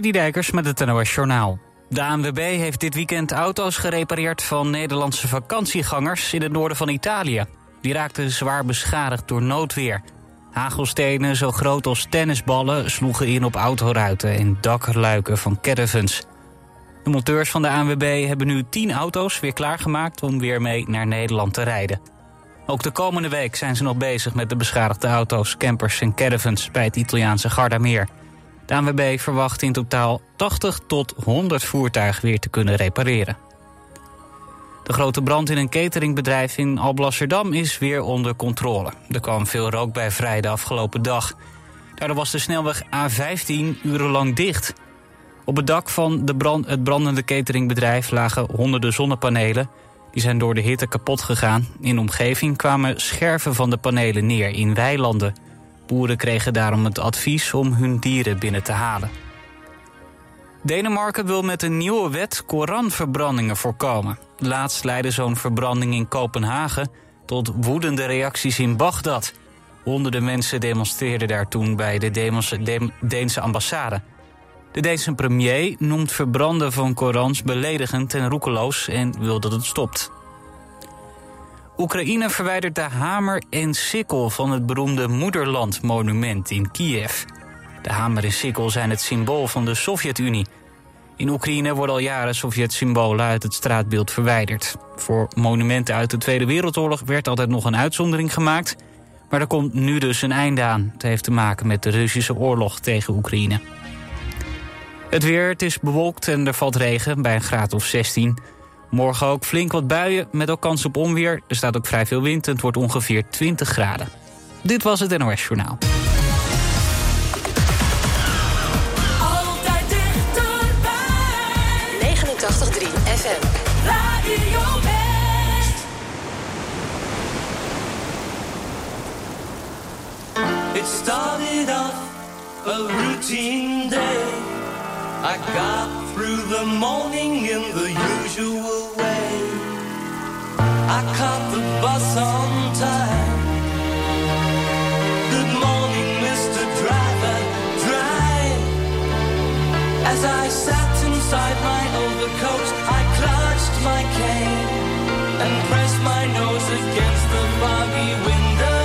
Dijkers met het NOS Journaal. De ANWB heeft dit weekend auto's gerepareerd van Nederlandse vakantiegangers in het noorden van Italië. Die raakten zwaar beschadigd door noodweer. Hagelstenen zo groot als tennisballen sloegen in op autoruiten en dakluiken van caravans. De monteurs van de ANWB hebben nu 10 auto's weer klaargemaakt om weer mee naar Nederland te rijden. Ook de komende week zijn ze nog bezig met de beschadigde auto's, campers en caravans bij het Italiaanse Gardameer. De ANWB verwacht in totaal 80 tot 100 voertuigen weer te kunnen repareren. De grote brand in een cateringbedrijf in Alblasserdam is weer onder controle. Er kwam veel rook bij vrij de afgelopen dag. Daardoor was de snelweg A15 urenlang dicht. Op het dak van de brand, het brandende cateringbedrijf lagen honderden zonnepanelen. Die zijn door de hitte kapot gegaan. In de omgeving kwamen scherven van de panelen neer in weilanden. Boeren kregen daarom het advies om hun dieren binnen te halen. Denemarken wil met een nieuwe wet Koranverbrandingen voorkomen. Laatst leidde zo'n verbranding in Kopenhagen tot woedende reacties in Bagdad. Honderden mensen demonstreerden daar toen bij de Deense ambassade. De Deense premier noemt verbranden van Korans beledigend en roekeloos en wil dat het stopt. Oekraïne verwijdert de hamer en sikkel van het beroemde Moederland-monument in Kiev. De hamer en sikkel zijn het symbool van de Sovjet-Unie. In Oekraïne worden al jaren Sovjet-symbolen uit het straatbeeld verwijderd. Voor monumenten uit de Tweede Wereldoorlog werd altijd nog een uitzondering gemaakt. Maar er komt nu dus een einde aan. Het heeft te maken met de Russische oorlog tegen Oekraïne. Het weer, het is bewolkt en er valt regen bij een graad of 16. Morgen ook flink wat buien met ook kans op onweer. Er staat ook vrij veel wind en het wordt ongeveer 20 graden. Dit was het NOS Journaal. Altijd dichterbij. 89.3 FM. Radio. It started off a routine day. I got through the morning in the usual way. I caught the bus on time. Good morning, Mr. Driver, drive. As I sat inside my overcoat, I clutched my cane and pressed my nose against the foggy window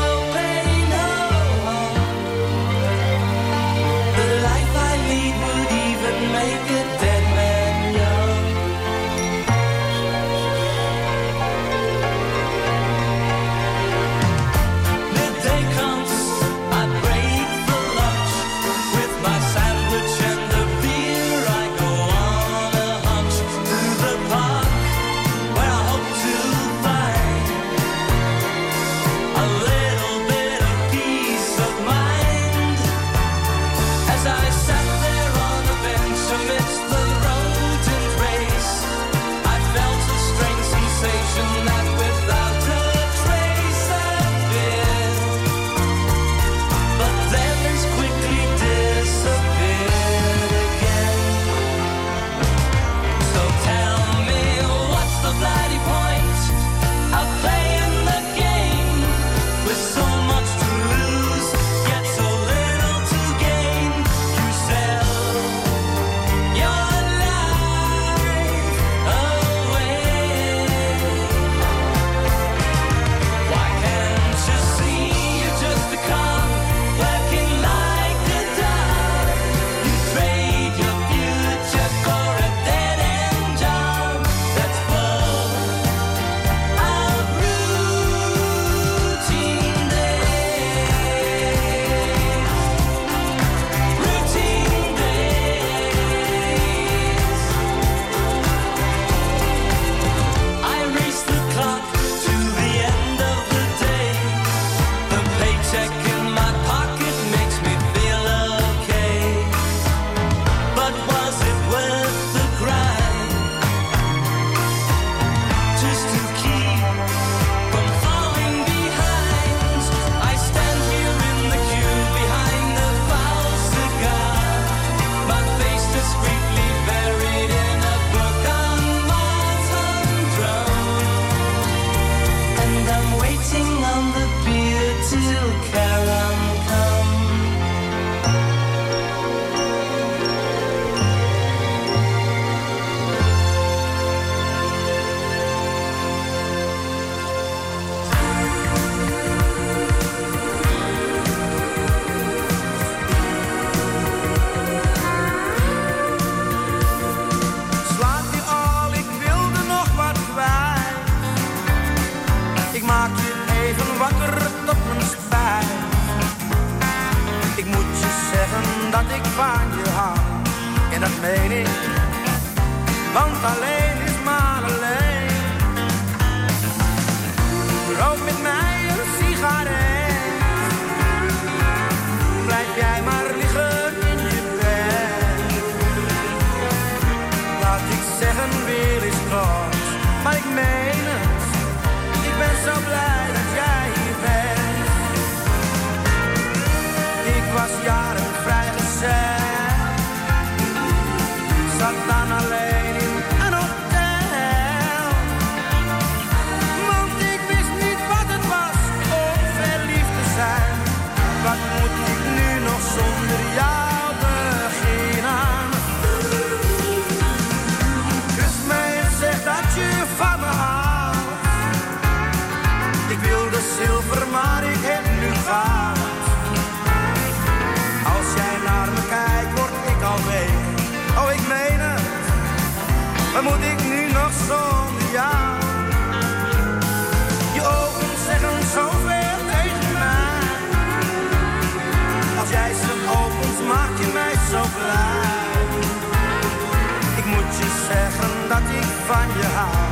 at night. dat ik van je hou.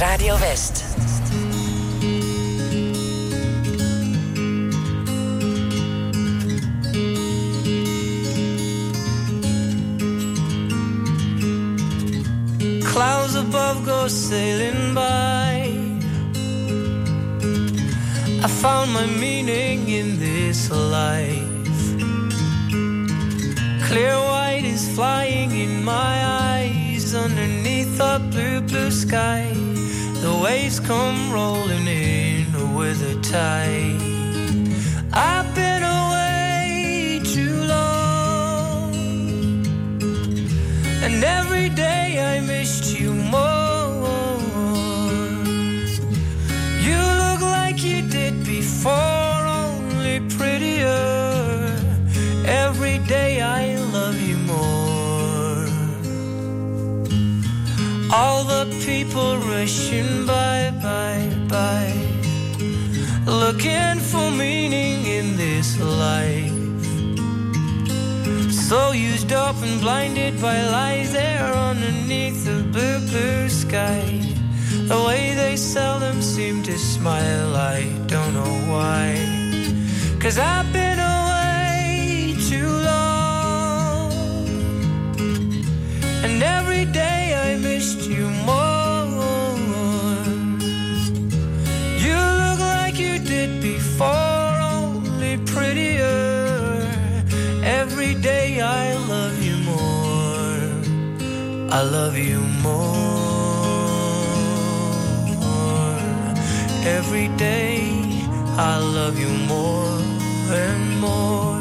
Radio West. people rushing by, by, by, looking for meaning in this life. So used up and blinded by lies there underneath the blue, blue sky. The way they seldom seem to smile, I don't know why. Cause I've been away too long, and every day I missed you more. I love you more every day. I love you more and more.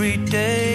Every day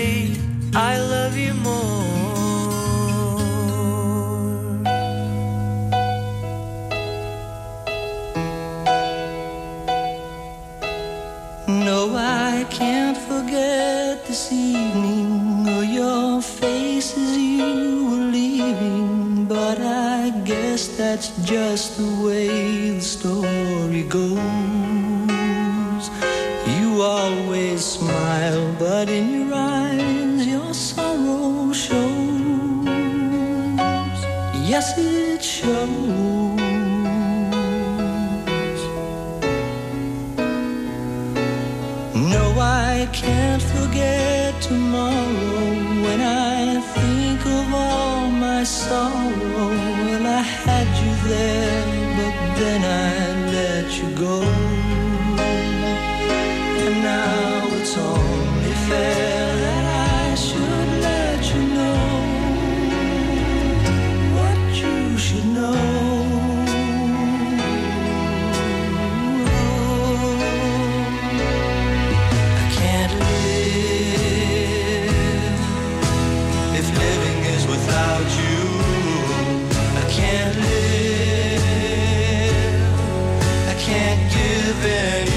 give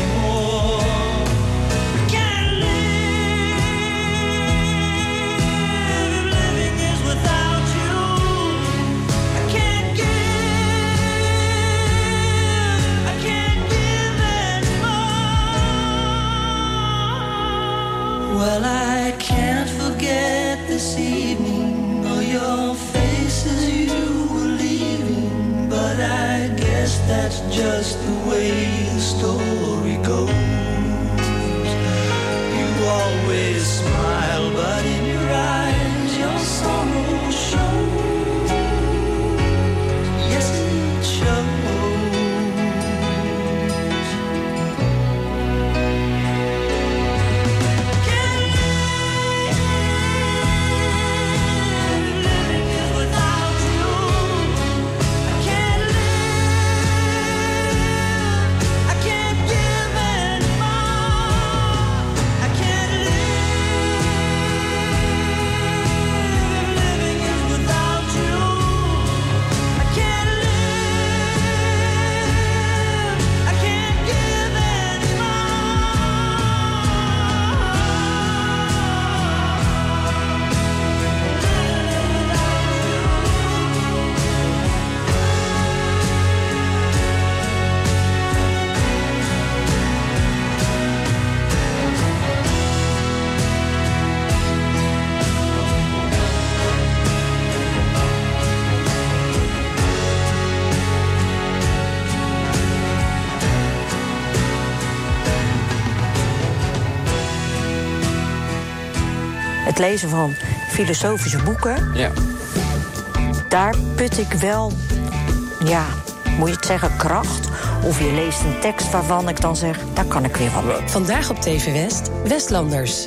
Het lezen van filosofische boeken, Ja. daar put ik wel, ja, moet je het zeggen, kracht. Of je leest een tekst waarvan ik dan zeg, daar kan ik weer wat mee. Vandaag op TV West, Westlanders.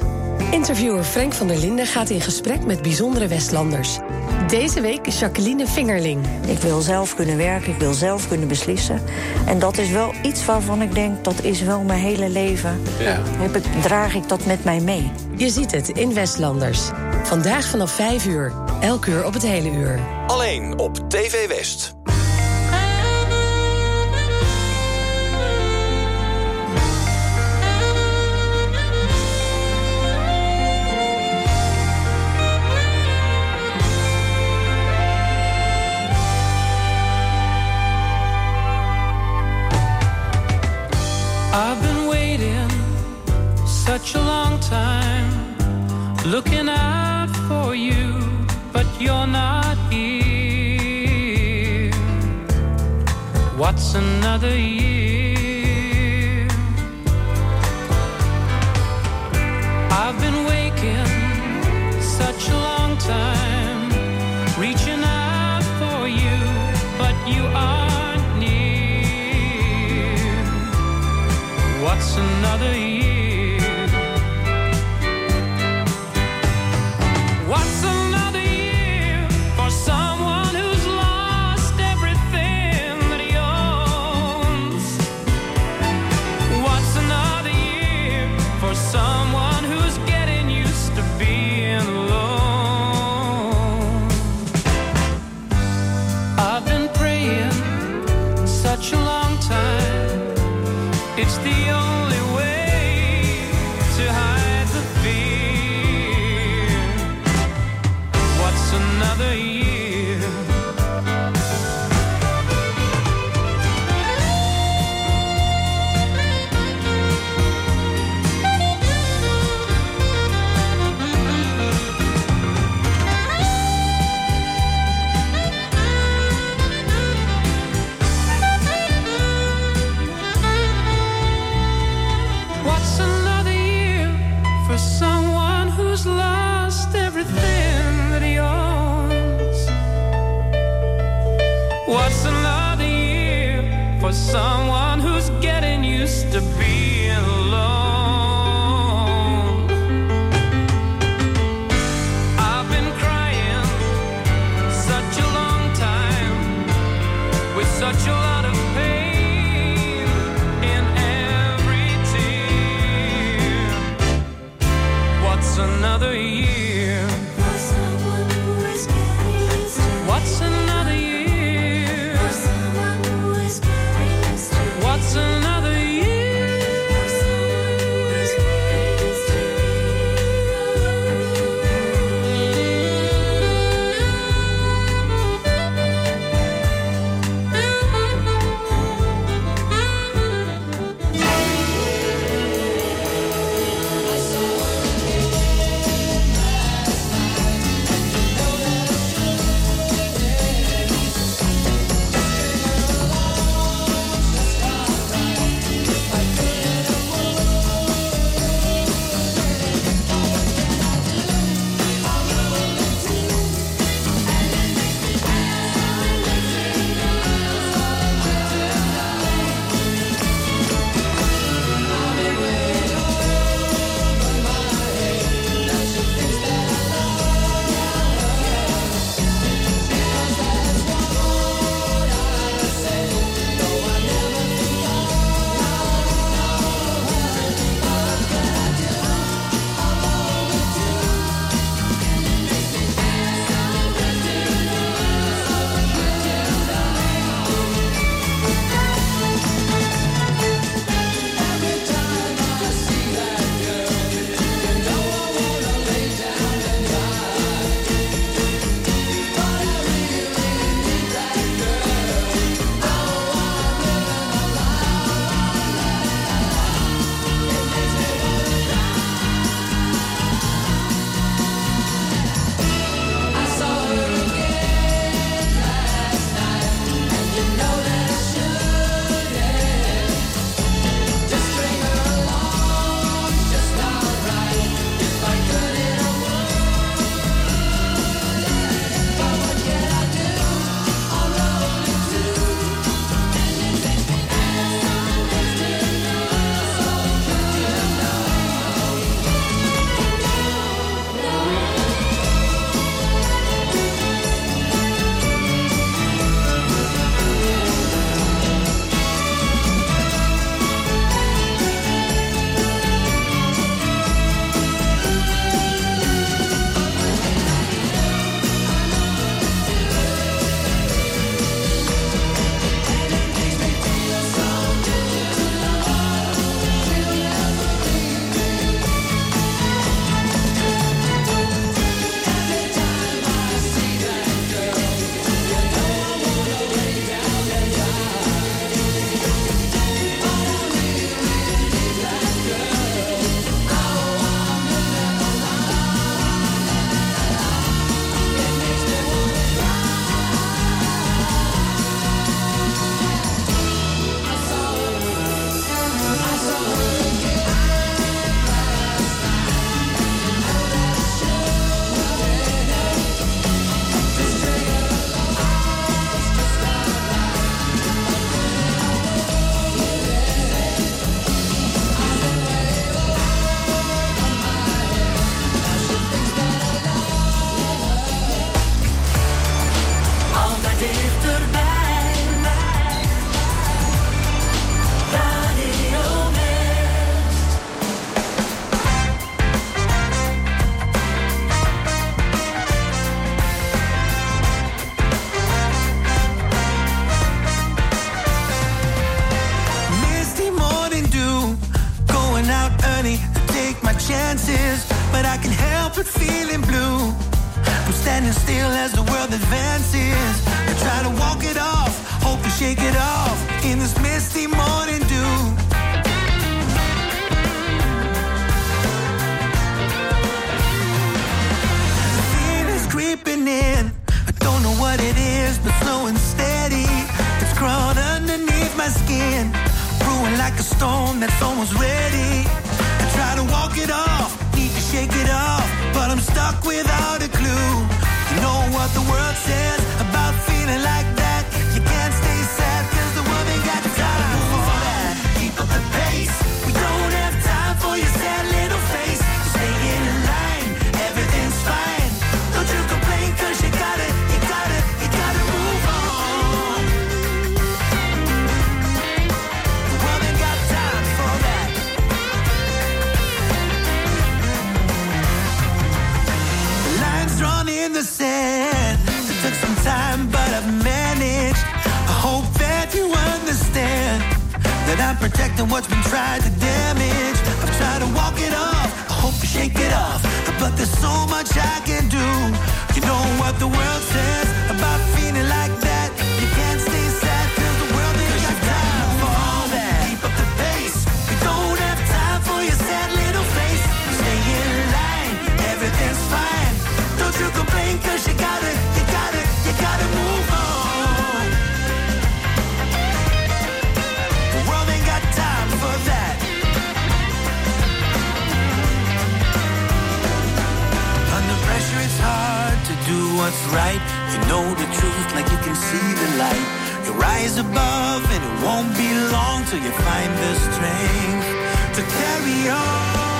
Interviewer Frank van der Linden gaat in gesprek met bijzondere Westlanders. Deze week Jacqueline Vingerling. Ik wil zelf kunnen werken, ik wil zelf kunnen beslissen. En dat is wel iets waarvan ik denk, dat is wel mijn hele leven. Ja. Heb ik, draag ik dat met mij mee. Je ziet het in Westlanders. Vandaag vanaf 5 uur. Elk uur op het hele uur. Alleen op TV West. I've been waiting such a long time, looking out for you, but you're not here. What's another year? I've been waking such a long time, What's another year? What's another year for someone who's lost everything that he owns? What's another year for someone who's getting used to being alone? I've been praying such a long time. It's the what the world says. that I'm protecting what's been tried to damage. I've tried to walk it off, I hope to shake it off, but there's so much I can do. what's right. You know the truth like you can see the light. You rise above and it won't be long till you find the strength to carry on.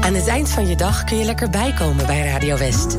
Aan het eind van je dag kun je lekker bijkomen bij Radio West.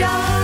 shine.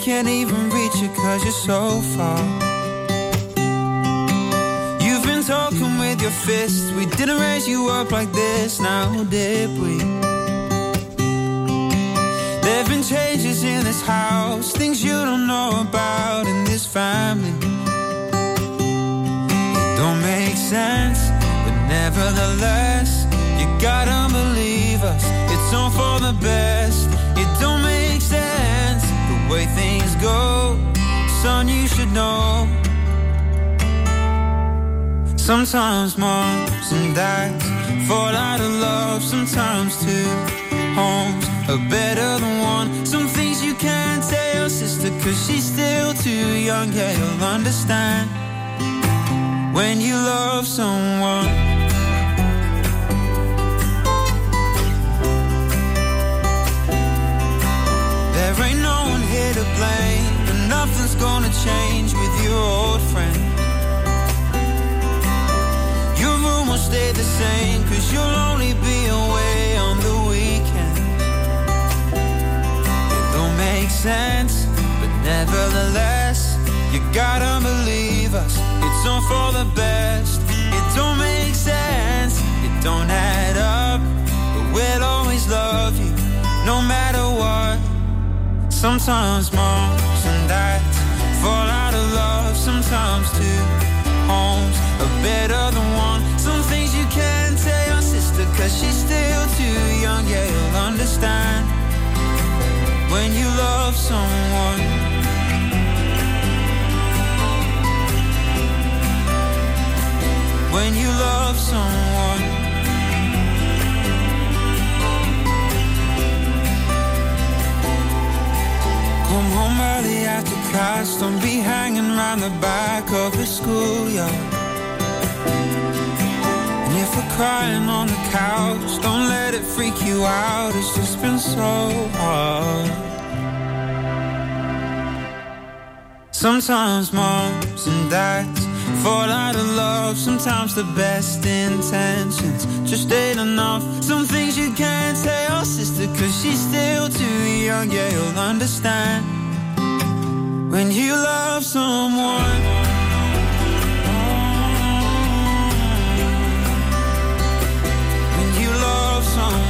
Can't even reach it cause you're so far. You've been talking with your fists. We didn't raise you up like this, now did we? There've been changes in this house, things you don't know about in this family. It don't make sense, but nevertheless, you gotta believe us. It's all for the best. Way things go. Son, you should know. Sometimes moms and dads fall out of love. Sometimes two homes are better than one. Some things you can't tell sister cause she's still too young. Yeah, you'll understand when you love someone. Change with your old friend. Your room will stay the same, cause you'll only be away on the weekend. It don't make sense, but nevertheless, you gotta believe us. It's all for the best. It don't make sense, it don't add up, but we'll always love you, no matter what. Sometimes moms and dads fall out of love. Sometimes two homes are better than one. Some things you can't tell your sister cause she's still too young. Yeah, you'll understand when you love someone. When you love someone. Come home early after class, don't be hanging around the back of the schoolyard. And if we're crying on the couch, don't let it freak you out, it's just been so hard. Sometimes moms and dads fall out of love, sometimes the best intentions just ain't enough. Some things you can't tell sister, cause she's still too young, yeah, you'll understand when you love someone. When you love someone.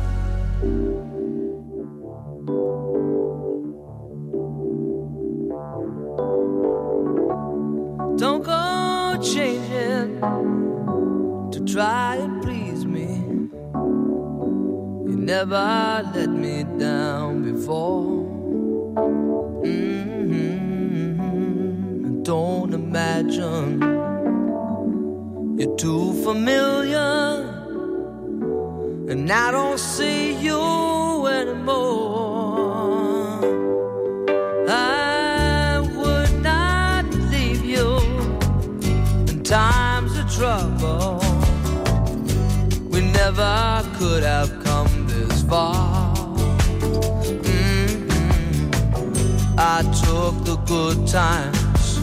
You're too familiar, and I don't see you anymore. I would not leave you in times of trouble. We never could have come this far. Mhm. I took the good times,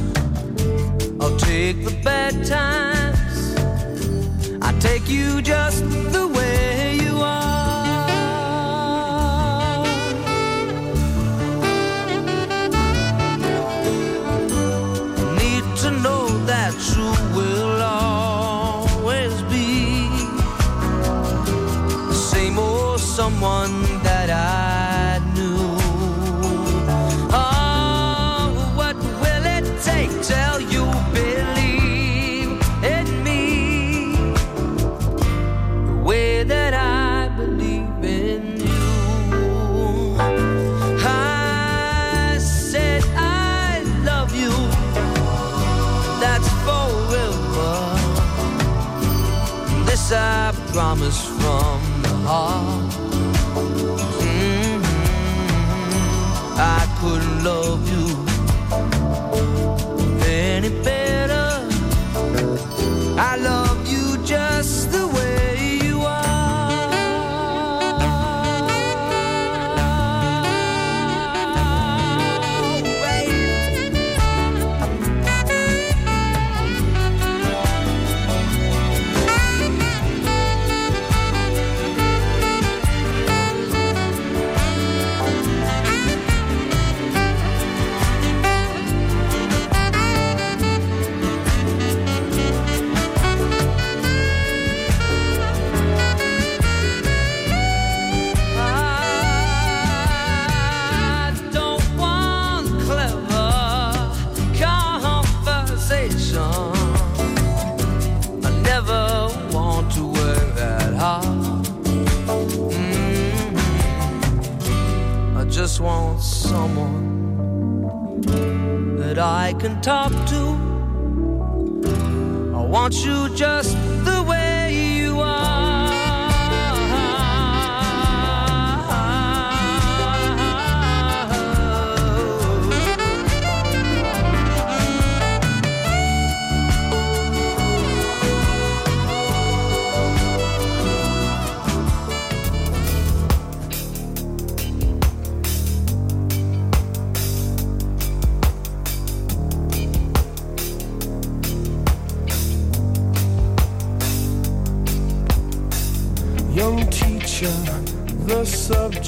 I'll take the bad times. I take you just the way you are. need to know that you will always be the same old someone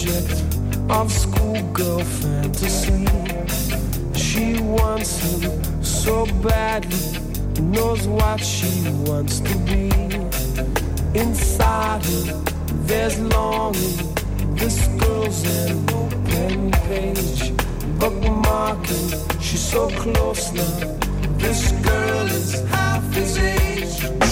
subject of schoolgirl fantasy. She wants him so badly, knows what she wants to be. Inside her, there's longing. This girl's an open page, bookmarking. She's so close now. This girl is half his age.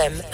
FM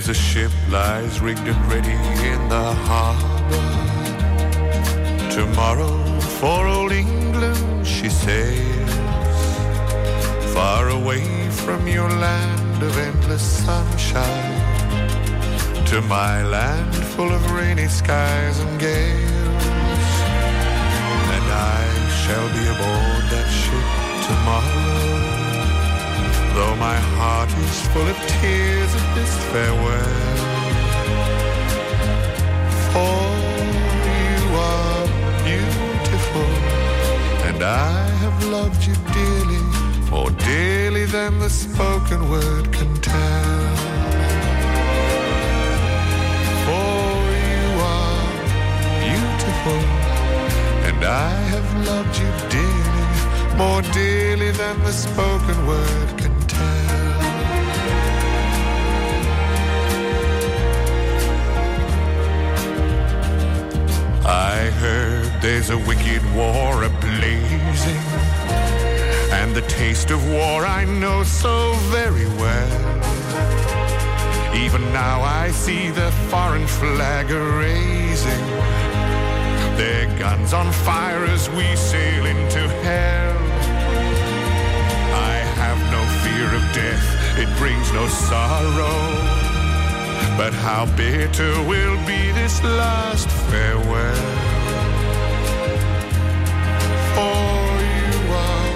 As a ship lies rigged and ready in the harbor. Tomorrow for old England she sails, far away from your land of endless sunshine, to my land full of rainy skies and gales. And I shall be aboard that ship tomorrow Though my heart is full of tears at this farewell. For you are beautiful And I have loved you dearly More dearly than the spoken word can tell. For you are beautiful And I have loved you dearly More dearly than the spoken word I heard there's a wicked war a-blazing, and the taste of war I know so very well. Even now I see the foreign flag raising, their guns on fire as we sail into hell. I have no fear of death, it brings no sorrow. But how bitter will be this last farewell. For you are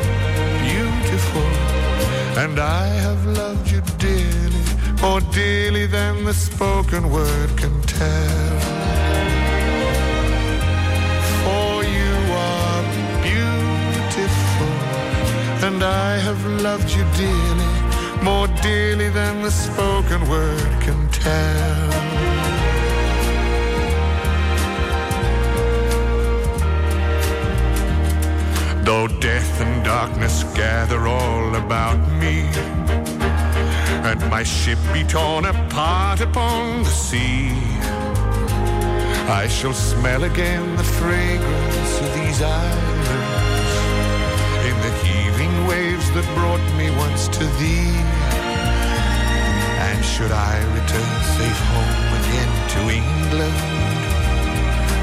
beautiful, and I have loved you dearly, more dearly than the spoken word can tell. For you are beautiful, and I have loved you dearly, more dearly than the spoken word can tell. Though death and darkness gather all about me, and my ship be torn apart upon the sea, I shall smell again the fragrance of these islands in the heaving waves that brought me once to thee. Should I return safe home again to England,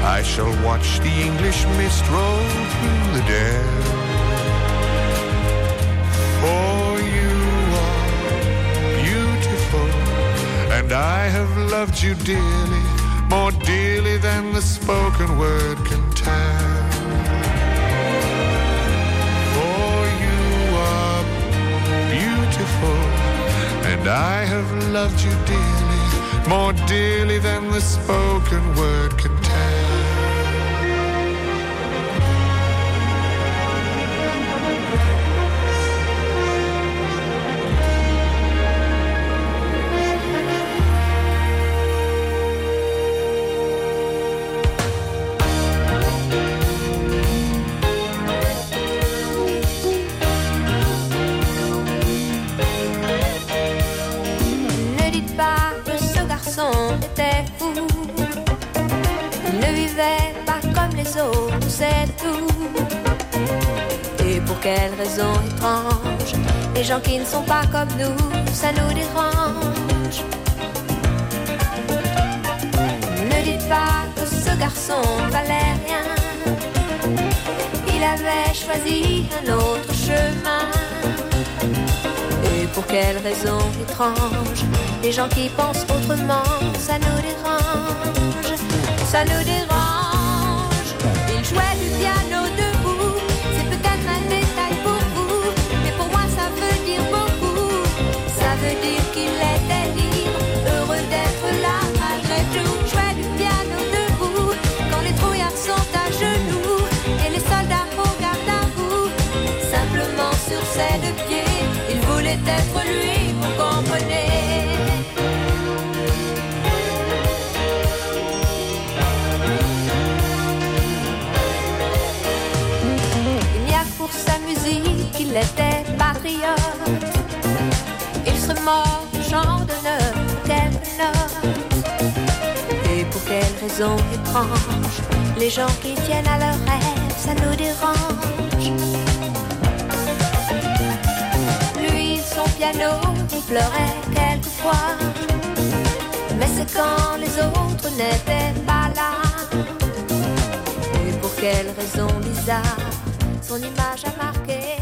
I shall watch the English mist roll through the dell. For you are beautiful, and I have loved you dearly, more dearly than the spoken word can tell. For you are beautiful, and I have loved you dearly, more dearly than the spoken word can les autres, c'est tout. Et pour quelle raison étrange Les gens qui ne sont pas comme nous, ça nous dérange? Ne dites pas que ce garçon valait rien. Il avait choisi un autre chemin. Et pour quelle raison étrange Les gens qui pensent autrement, ça nous dérange, ça nous dérange. C'est peut-être un détail pour vous, mais pour moi ça veut dire beaucoup. Ça veut dire qu'il était libre, heureux d'être là, malgré tout. Jouer du piano debout quand les trouillards sont à genoux et les soldats regardent à bout, simplement sur cette. Qu'il était patriote. Il serait mort d'honneur pour quelques notes. Et pour quelle raison étrange Les gens qui tiennent à leurs rêves, ça nous dérange. Lui, son piano, il pleurait quelquefois. Mais c'est quand les autres n'étaient pas là. Et pour quelle raison bizarre Son image a marqué.